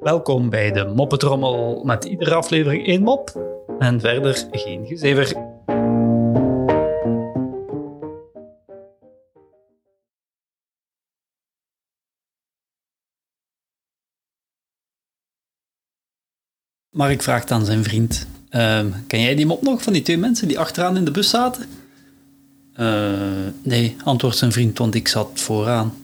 Welkom bij de Moppetrommel met iedere aflevering één mop en verder geen gezever. Mark vraagt aan zijn vriend: ehm, Ken jij die mop nog van die twee mensen die achteraan in de bus zaten? "Eh, nee, antwoordt zijn vriend, want ik zat vooraan.